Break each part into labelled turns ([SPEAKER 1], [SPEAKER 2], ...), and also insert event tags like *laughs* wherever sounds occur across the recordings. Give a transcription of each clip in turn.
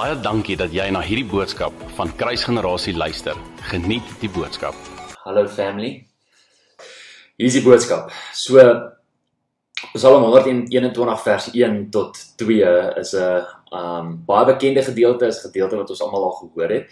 [SPEAKER 1] Baie dankie dat jy na hierdie boodskap van Kruisgenerasie luister. Geniet die boodskap.
[SPEAKER 2] Hallo family. Hier is die boodskap. So Psalm 121 vers 1 tot 2 is 'n um baie bekende gedeelte, is gedeelte wat ons almal al gehoor het.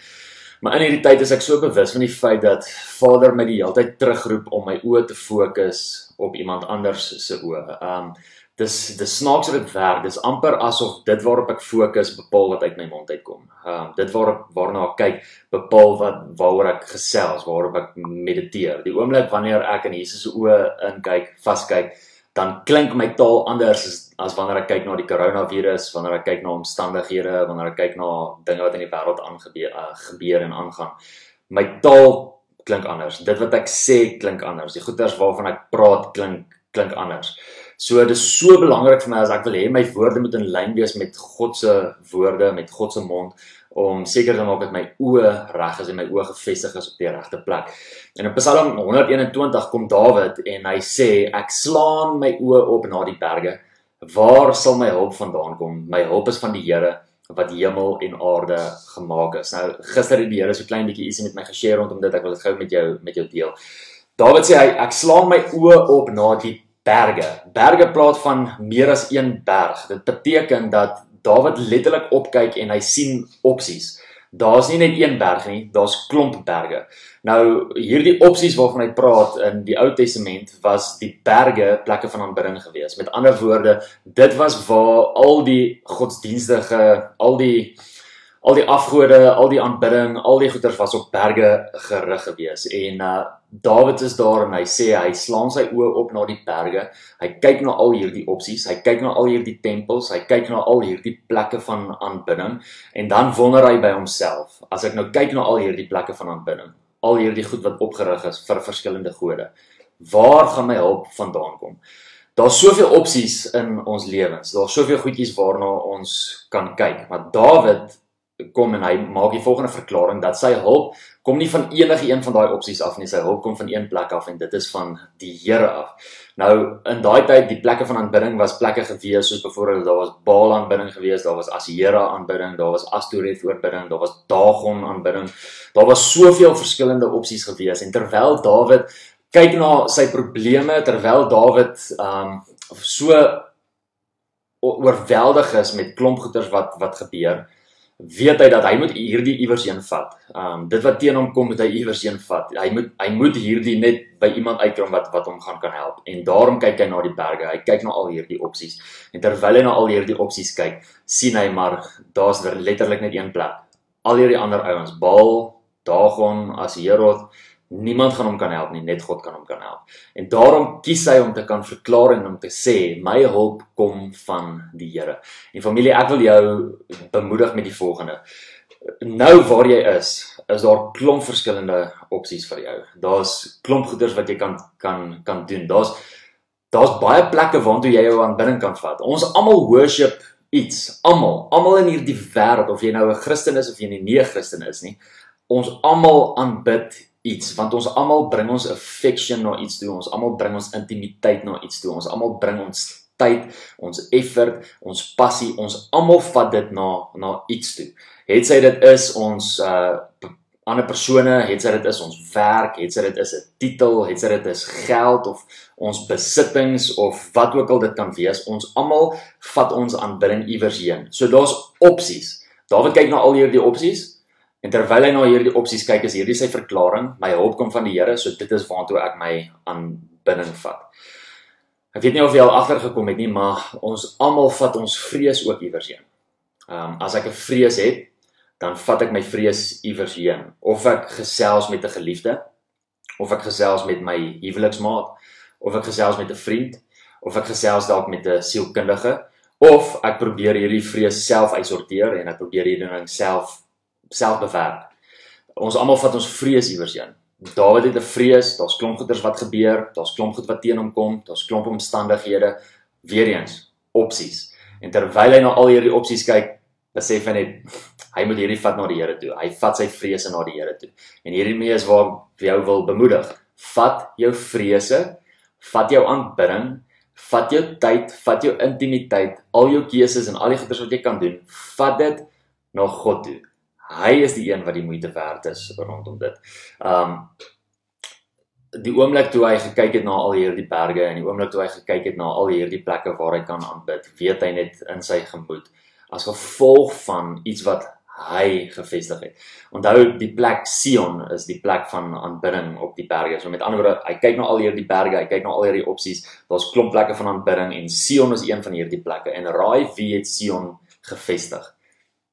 [SPEAKER 2] Maar in hierdie tyd is ek so bewus van die feit dat Vader my die hele tyd terugroep om my oë te fokus op iemand anders se oë. Um dis dis snaaks hoe dit werk. Dis amper asof dit waarop ek fokus bepaal wat uit my mond uitkom. Um dit waarop waarna ek kyk bepaal wat waaroor ek gesels, waarop ek mediteer. Die oomblik wanneer ek in Jesus se oë inkyk, vaskyk, dan klink my taal anders as, as wanneer ek kyk na die koronavirus, wanneer ek kyk na omstandighede, wanneer ek kyk na dinge wat in die wêreld aangebeur uh, gebeur en aangaan. My taal klink anders. Dit wat ek sê klink anders. Die goeters waarvan ek praat klink klink anders. So dit is so belangrik vir my as ek wil hê my woorde moet in lyn wees met God se woorde, met God se mond om seker te maak dat my oë reg is en my oë gefestig is op die regte plek. En in Psalm 121 kom Dawid en hy sê ek slaan my oë op na die berge. Waar sal my hulp vandaan kom? My hulp is van die Here wat hemel en aarde gemaak het. Nou gister het die Here so klein bietjie ietsie met my geshare rondom dit. Ek wil dit gou met jou met jou deel. Dawid sê hy ek slaan my oë op na die berge. Berge praat van meer as een berg. Dit beteken dat Dawid letterlik opkyk en hy sien opsies. Daar's nie net een berg nie, daar's klomp berge. Nou hierdie opsies waarvan hy praat in die Ou Testament was die berge plekke van aanbidding gewees. Met ander woorde, dit was waar al die godsdienstige, al die al die afgode, al die aanbidding, al die goeders was op berge gerig gewees. En uh Dawid is daar en hy sê hy slaan sy oë op na die berge. Hy kyk na al hierdie opsies, hy kyk na al hierdie tempels, hy kyk na al hierdie plekke van aanbidding en dan wonder hy by homself, as ek nou kyk na al hierdie plekke van aanbidding, al hierdie goed wat opgerig is vir verskillende gode, waar gaan my hulp vandaan kom? Daar's soveel opsies in ons lewens. Daar's soveel goedjies waarna ons kan kyk. Maar Dawid kom en hy maak die volgende verklaring dat sy hulp kom nie van enige een van daai opsies af nie, sy hulp kom van een plek af en dit is van die Here af. Nou in daai tyd die plekke van aanbidding was plekke gewees soos byvoorbeeld daar was Baal aanbidding gewees, daar was Asera aanbidding, daar was Astoreth aanbidding, daar was Dagon aanbidding. Daar was soveel verskillende opsies gewees en terwyl Dawid kyk na sy probleme, terwyl Dawid um so oorweldig is met klomp goeters wat wat gebeur, weet hy dat hy moet hierdie iewers heen vat. Um dit wat teen hom kom moet hy iewers heen vat. Hy moet hy moet hierdie net by iemand uitkom wat wat hom gaan kan help. En daarom kyk hy na die berge. Hy kyk na al hierdie opsies. En terwyl hy na al hierdie opsies kyk, sien hy maar daar's letterlik net een plek. Al hierdie ander ouens, Baal, Dagon, Asheroth, Niemand gaan hom kan help nie, net God kan hom kan help. En daarom kies hy om te kan verklaar en om te sê, my hulp kom van die Here. En familie, ek wil jou bemoedig met die volgende. Nou waar jy is, is daar klomp verskillende opsies vir jou. Daar's klomp goeders wat jy kan kan kan doen. Daar's daar's baie plekke waartoe jy jou aanbidding kan vat. Ons almal worship iets, almal, almal in hierdie wêreld of jy nou 'n Christen is of jy nie 'n Christen is nie. Ons almal aanbid iets want ons almal bring ons affection na iets toe. Ons almal bring ons intimiteit na iets toe. Ons almal bring ons tyd, ons effort, ons passie, ons almal vat dit na na iets toe. Het sy dit is ons uh ander persone, het sy dit is ons werk, het sy dit is 'n titel, het sy dit is geld of ons besittings of wat ook al dit kan wees, ons almal vat ons aanbidding iewers heen. So daar's opsies. Dawid kyk na al hierdie opsies En terwyl hy na hierdie opsies kyk, is hierdie sy verklaring: My hulp kom van die Here, so dit is waartoe ek my aanbidding vat. Ek weet nie of jy al agtergekom het nie, maar ons almal vat ons vrees ook iewers heen. Ehm um, as ek 'n vrees het, dan vat ek my vrees iewers heen. Of ek gesels met 'n geliefde, of ek gesels met my huweliksmaat, of ek gesels met 'n vriend, of ek gesels dalk met 'n sielkundige, of ek probeer hierdie vrees self uitsorteer en ek probeer hierdie ding self self bewerk. Ons almal vat ons vrees iewers heen. Dawid het 'n vrees, daar's klomp goeters wat gebeur, daar's klomp goed wat teen hom kom, daar's klomp omstandighede, weer eens opsies. En terwyl hy na al hierdie opsies kyk, besef hy net hy moet hierdie vat na die Here toe. Hy vat sy vrese na die Here toe. En hierdie mee is waar jy wil bemoedig. Vat jou vrese, vat jou aanbidding, vat jou tyd, vat jou intimiteit, al jou keuses en al die goeders wat jy kan doen, vat dit na God toe. Hy is die een wat die moeite werd is rondom dit. Um die oomblik toe hy gekyk het na al hierdie berge en die oomblik toe hy gekyk het na al hierdie plekke waar hy kan aanbid, weet hy net in sy gemoed as gevolg van iets wat hy gevestig het. Onthou die plek Sion is die plek van aanbidding op die berge. So met ander woorde, hy kyk na al hierdie berge, hy kyk na al hierdie opsies. Daar's klomp plekke van aanbidding en Sion is een van hierdie plekke. En raai wie het Sion gevestig?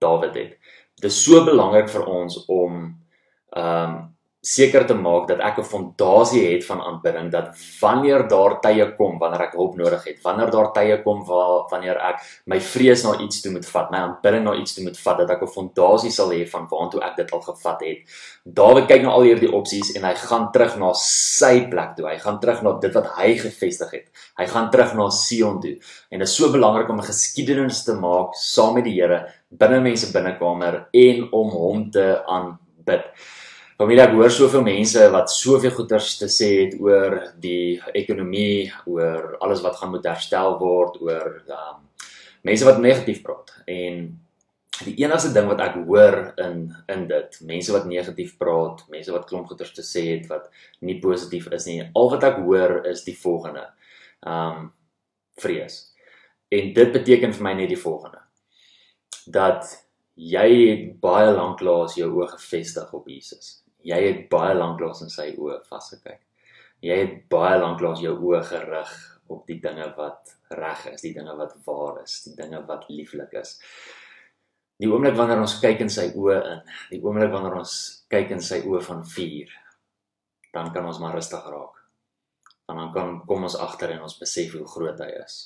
[SPEAKER 2] Dawid het. Dit is so belangrik vir ons om ehm um, seker te maak dat ek 'n fondasie het van aanbidding dat wanneer daar tye kom wanneer ek hulp nodig het, wanneer daar tye kom waar wanneer ek my vrees na iets toe moet vat, my aanbidding na iets toe moet vat, dat ek 'n fondasie sal hê van waartoe ek dit al gevat het. Dawid kyk na al hierdie opsies en hy gaan terug na sy plek toe. Hy gaan terug na dit wat hy gevestig het. Hy gaan terug na Sion toe. En dit is so belangrik om 'n geskiedenis te maak saam met die Here binne mense binnekamer en om hom te aanbid. Familie, ek hoor soveel mense wat soveel goeters te sê het oor die ekonomie, oor alles wat gaan moet herstel word, oor um, mense wat negatief praat. En die enigste ding wat ek hoor in in dit, mense wat negatief praat, mense wat klomp goeters te sê het wat nie positief is nie. Al wat ek hoor is die volgende. Um vrees. En dit beteken vir my net die volgende. Dat jy baie lank laas jou oë gefestig op Jesus jy het baie lank lank in sy oë vasgekyk. Jy het baie lank lank jou oë gerig op die dinge wat reg is, die dinge wat waar is, die dinge wat lieflik is. Die oomblik wanneer ons kyk in sy oë in, die oomblik wanneer ons kyk in sy oë van vuur, dan kan ons maar rustig raak. En dan kan kom ons agter en ons besef hoe groot hy is.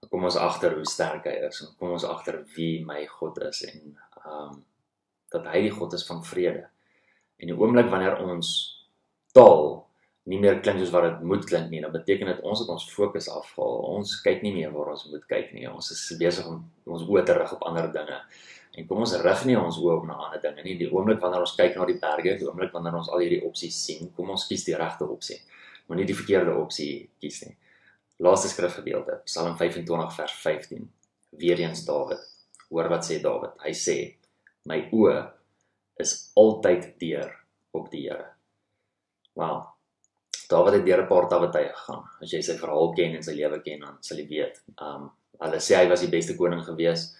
[SPEAKER 2] Dan kom ons agter hoe sterk hy is en kom ons agter wie my God is en ehm um, dat hy die God is van vrede. En die oomblik wanneer ons taal nie meer klink soos wat dit moet klink nie, dan beteken dit ons het ons fokus afgehaal. Ons kyk nie meer waar ons moet kyk nie. Ons is besig om ons oë te rig op ander dinge. En kom ons rig nie ons oë op na ander dinge nie. Die oomblik wanneer ons kyk na die berge, die oomblik wanneer ons al hierdie opsies sien, kom ons kies die regte opsie. Moenie die verkeerde opsie kies nie. Laaste skrifgedeelte, Psalm 25 vers 15. Weereens Dawid. Hoor wat sê Dawid. Hy sê: "My oë is altyd deur op die Here. Wel. Dawid het deur 'n paar tawe tye gegaan. As jy sy verhaal ken en sy lewe ken, dan sal jy weet. Um hulle sê hy was die beste koning gewees.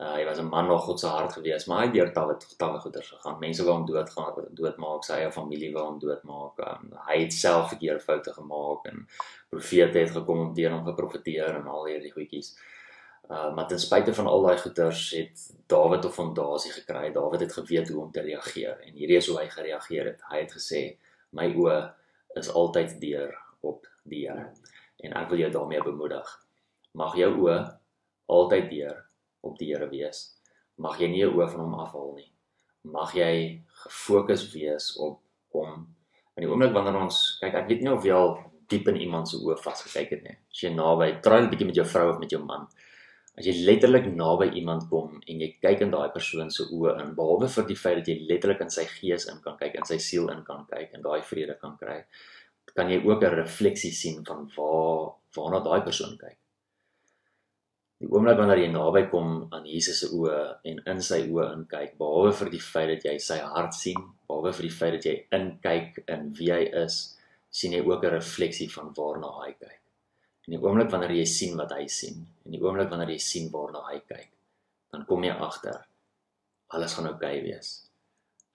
[SPEAKER 2] Uh, hy was 'n man na God se hart gewees, maar hy het deur tawe tawe goeders gegaan. Mense wou hom doodgaan, doodmaak, sy eie familie wou hom doodmaak. Um, hy het self verkeerde foute gemaak en profete het gekom om teen hom geprofeteer en al hierdie goedjies. Uh, maar ten spyte van al daai goeters het Dawid 'n fondasie gekry. Dawid het geweet hoe om te reageer en hierdie is hoe hy gereageer het. Hy het gesê: "My oë is altyd deur op die Here." En ek wil jou daarmee bemoedig. Mag jou oë altyd deur op die Here wees. Mag jy nie jou oë van hom afhaal nie. Mag jy gefokus wees op hom. In die oomblik wanneer ons kyk, ek weet nie of jy al diep in iemand se oë vasgekyk het nie. As jy naby, try 'n bietjie met jou vrou of met jou man as jy letterlik naby iemand kom en jy kyk in daai persoon se oë in behalwe vir die feit dat jy letterlik in sy gees in kan kyk en sy siel in kan kyk en daai vrede kan kry kan jy ook 'n refleksie sien van waar waarna daai persoon kyk. Die oomblik wanneer jy naby kom aan Jesus se oë en in sy oë in kyk behalwe vir die feit dat jy sy hart sien behalwe vir die feit dat jy inkyk in wie hy is sien jy ook 'n refleksie van waarna hy kyk En die oomblik wanneer jy sien wat hy sien, en die oomblik wanneer jy sien waarna hy kyk, dan kom jy agter alles gaan oukei okay wees.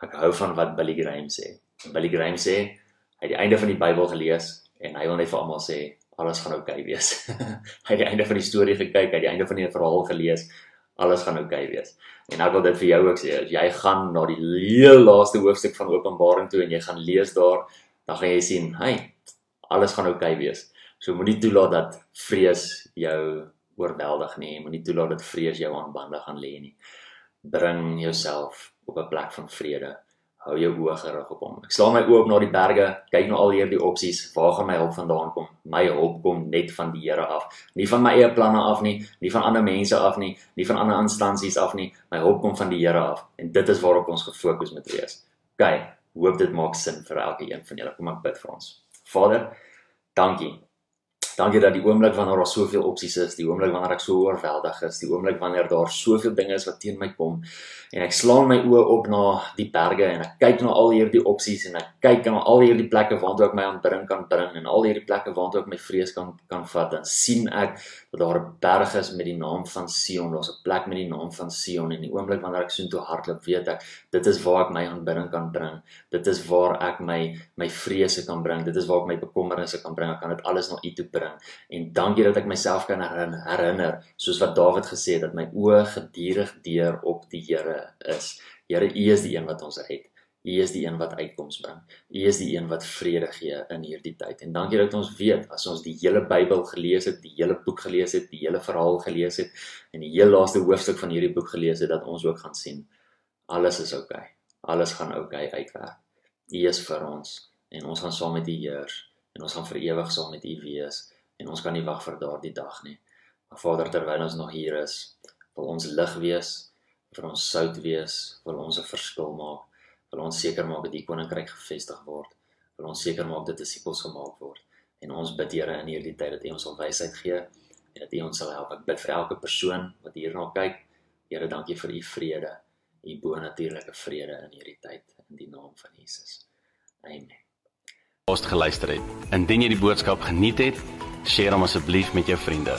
[SPEAKER 2] Ek hou van wat Billy Graham sê. Billy Graham sê hy het die einde van die Bybel gelees en hy wil net vir almal sê alles gaan oukei okay wees. *laughs* hy het die einde van die storie gekyk, hy het die einde van die verhaal gelees. Alles gaan oukei okay wees. En ek wil dit vir jou ook sê, as jy gaan na die heel laaste hoofstuk van Openbaring toe en jy gaan lees daar, dan gaan jy sien, hy, alles gaan oukei okay wees. So moenie toelaat dat vrees jou oorweldig nie. Moenie toelaat dat vrees jou aan bande gaan lê nie. Bring jouself op 'n plek van vrede. Hou jou oë gerig op hom. Ek slaan my oë op na die berge, kyk na al hierdie opsies. Waar gaan my hulp vandaan kom? My hulp kom net van die Here af. Nie van my eie planne af nie, nie van ander mense af nie, nie van ander instansies af nie. My hulp kom van die Here af. En dit is waarop ons gefokus moet wees. OK, hoop dit maak sin vir elke een van julle. Kom ek bid vir ons. Vader, dankie Dankie dat die oomblik wanneer daar soveel opsies is, die oomblik wanneer ek so oorweldig is, die oomblik wanneer daar soveel dinge is wat teen my kom en ek slaan my oë op na die berge en ek kyk na al hierdie opsies en ek kyk na al hierdie plekke waartoe ek my aanbidding kan bring en al hierdie plekke waartoe ek my vrees kan kan vat dan sien ek dat daar 'n berg is met die naam van Sion, daar's 'n plek met die naam van Sion en die oomblik wanneer ek soontoe hardloop, weet ek dit is waar ek my aanbidding kan bring. Dit is waar ek my my vrese kan bring. Dit is waar ek my bekommernisse kan bring. Ek kan dit alles na U toe bring. En dankie dat ek myself kan herinner, soos wat Dawid gesê het dat my oë gedurig deur op die Here is. Here, U is die een wat ons red. U is die een wat uitkoms bring. U is die een wat vrede gee in hierdie tyd. En dankie dat ons weet as ons die hele Bybel gelees het, die hele boek gelees het, die hele verhaal gelees het en die heel laaste hoofstuk van hierdie boek gelees het dat ons ook gaan sien alles is oukei. Okay. Alles gaan oukei okay uitwerk. U is vir ons en ons gaan saam met U heers en ons gaan vir ewig saam met U wees en ons kan nie wag vir daardie dag nie. Maar Vader, terwyl ons nog hier is, wil ons lig wees, vir ons sout wees, wil ons 'n verskil maak. Wil ons seker maak dat die koninkryk gevestig word. Wil ons seker maak dat disippels gemaak word. En ons bid Here in hierdie tyd dat U ons wysheid gee en dat U ons sal help. Ek bid vir elke persoon wat hierna kyk. Here, dankie vir U vrede, U bo-natuurlike vrede in hierdie tyd in die naam van Jesus. Amen.
[SPEAKER 1] Ons geluister het. Indien jy die boodskap geniet het, deel hom asseblief met jou vriende.